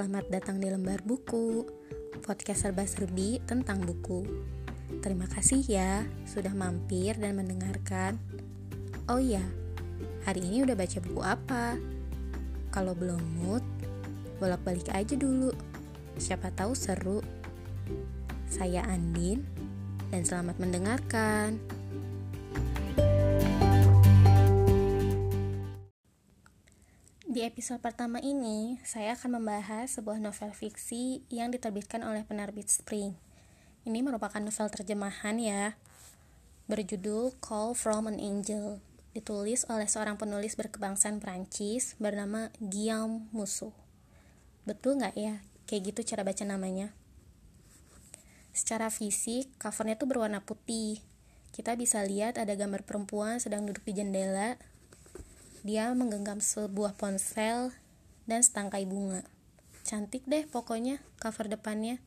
selamat datang di Lembar Buku, podcast serba-serbi tentang buku. Terima kasih ya sudah mampir dan mendengarkan. Oh iya, hari ini udah baca buku apa? Kalau belum mood, bolak-balik aja dulu. Siapa tahu seru. Saya Andin, dan selamat mendengarkan. Di episode pertama ini, saya akan membahas sebuah novel fiksi yang diterbitkan oleh penerbit Spring. Ini merupakan novel terjemahan ya, berjudul Call from an Angel, ditulis oleh seorang penulis berkebangsaan Prancis bernama Guillaume Musso. Betul nggak ya, kayak gitu cara baca namanya? Secara fisik, covernya tuh berwarna putih. Kita bisa lihat ada gambar perempuan sedang duduk di jendela dia menggenggam sebuah ponsel dan setangkai bunga. Cantik deh pokoknya cover depannya.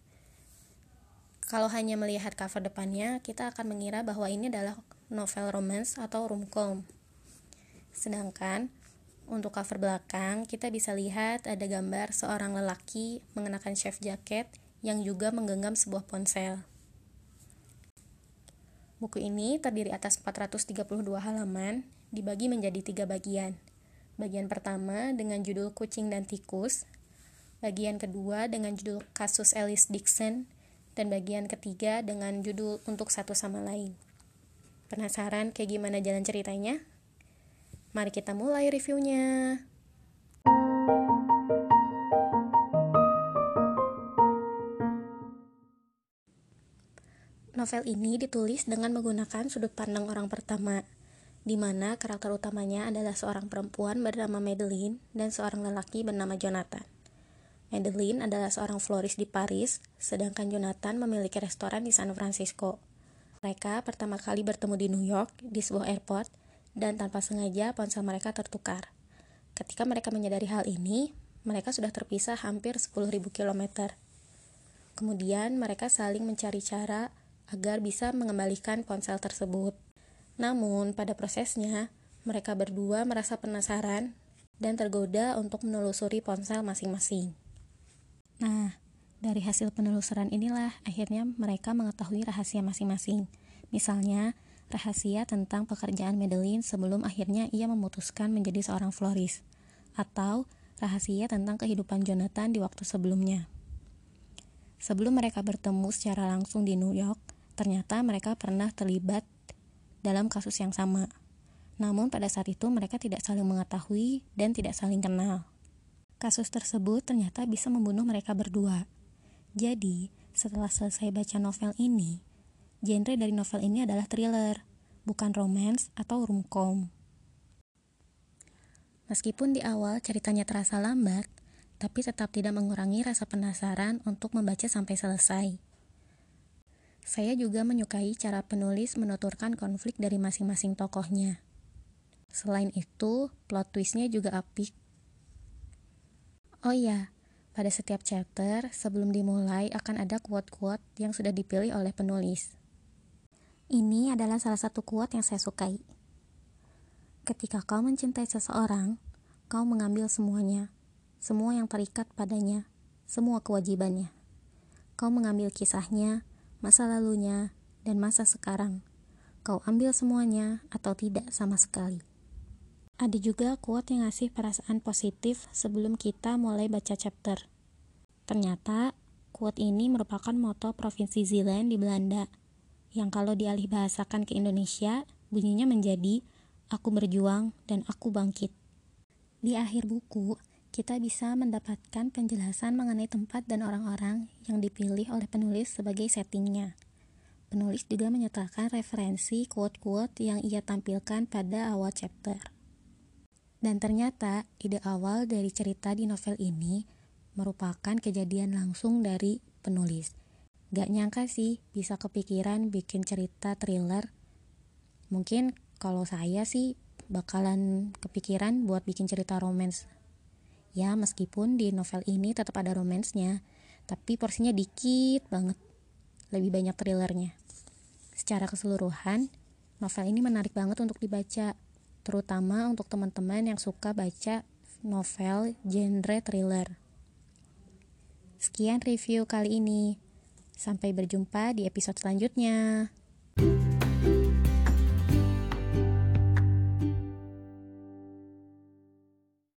Kalau hanya melihat cover depannya, kita akan mengira bahwa ini adalah novel romance atau romcom. Sedangkan untuk cover belakang, kita bisa lihat ada gambar seorang lelaki mengenakan chef jacket yang juga menggenggam sebuah ponsel. Buku ini terdiri atas 432 halaman dibagi menjadi tiga bagian. Bagian pertama dengan judul Kucing dan Tikus, bagian kedua dengan judul Kasus Alice Dixon, dan bagian ketiga dengan judul Untuk Satu Sama Lain. Penasaran kayak gimana jalan ceritanya? Mari kita mulai reviewnya. Novel ini ditulis dengan menggunakan sudut pandang orang pertama, di mana karakter utamanya adalah seorang perempuan bernama Madeline dan seorang lelaki bernama Jonathan. Madeline adalah seorang florist di Paris, sedangkan Jonathan memiliki restoran di San Francisco. Mereka pertama kali bertemu di New York, di sebuah airport, dan tanpa sengaja ponsel mereka tertukar. Ketika mereka menyadari hal ini, mereka sudah terpisah hampir 10.000 km. Kemudian mereka saling mencari cara agar bisa mengembalikan ponsel tersebut. Namun, pada prosesnya, mereka berdua merasa penasaran dan tergoda untuk menelusuri ponsel masing-masing. Nah, dari hasil penelusuran inilah akhirnya mereka mengetahui rahasia masing-masing. Misalnya, rahasia tentang pekerjaan Madeline sebelum akhirnya ia memutuskan menjadi seorang florist, atau rahasia tentang kehidupan Jonathan di waktu sebelumnya. Sebelum mereka bertemu secara langsung di New York, ternyata mereka pernah terlibat dalam kasus yang sama. Namun pada saat itu mereka tidak saling mengetahui dan tidak saling kenal. Kasus tersebut ternyata bisa membunuh mereka berdua. Jadi, setelah selesai baca novel ini, genre dari novel ini adalah thriller, bukan romance atau romcom. Meskipun di awal ceritanya terasa lambat, tapi tetap tidak mengurangi rasa penasaran untuk membaca sampai selesai. Saya juga menyukai cara penulis menuturkan konflik dari masing-masing tokohnya. Selain itu, plot twistnya juga apik. Oh iya, pada setiap chapter, sebelum dimulai akan ada quote-quote yang sudah dipilih oleh penulis. Ini adalah salah satu quote yang saya sukai. Ketika kau mencintai seseorang, kau mengambil semuanya, semua yang terikat padanya, semua kewajibannya. Kau mengambil kisahnya, masa lalunya, dan masa sekarang. Kau ambil semuanya atau tidak sama sekali. Ada juga quote yang ngasih perasaan positif sebelum kita mulai baca chapter. Ternyata, quote ini merupakan moto Provinsi Zeeland di Belanda, yang kalau dialih bahasakan ke Indonesia, bunyinya menjadi Aku berjuang dan aku bangkit. Di akhir buku, kita bisa mendapatkan penjelasan mengenai tempat dan orang-orang yang dipilih oleh penulis sebagai settingnya. Penulis juga menyertakan referensi quote-quote yang ia tampilkan pada awal chapter. Dan ternyata ide awal dari cerita di novel ini merupakan kejadian langsung dari penulis. Gak nyangka sih bisa kepikiran bikin cerita thriller. Mungkin kalau saya sih bakalan kepikiran buat bikin cerita romance Ya, meskipun di novel ini tetap ada romansnya, tapi porsinya dikit banget. Lebih banyak thrillernya. Secara keseluruhan, novel ini menarik banget untuk dibaca, terutama untuk teman-teman yang suka baca novel genre thriller. Sekian review kali ini. Sampai berjumpa di episode selanjutnya.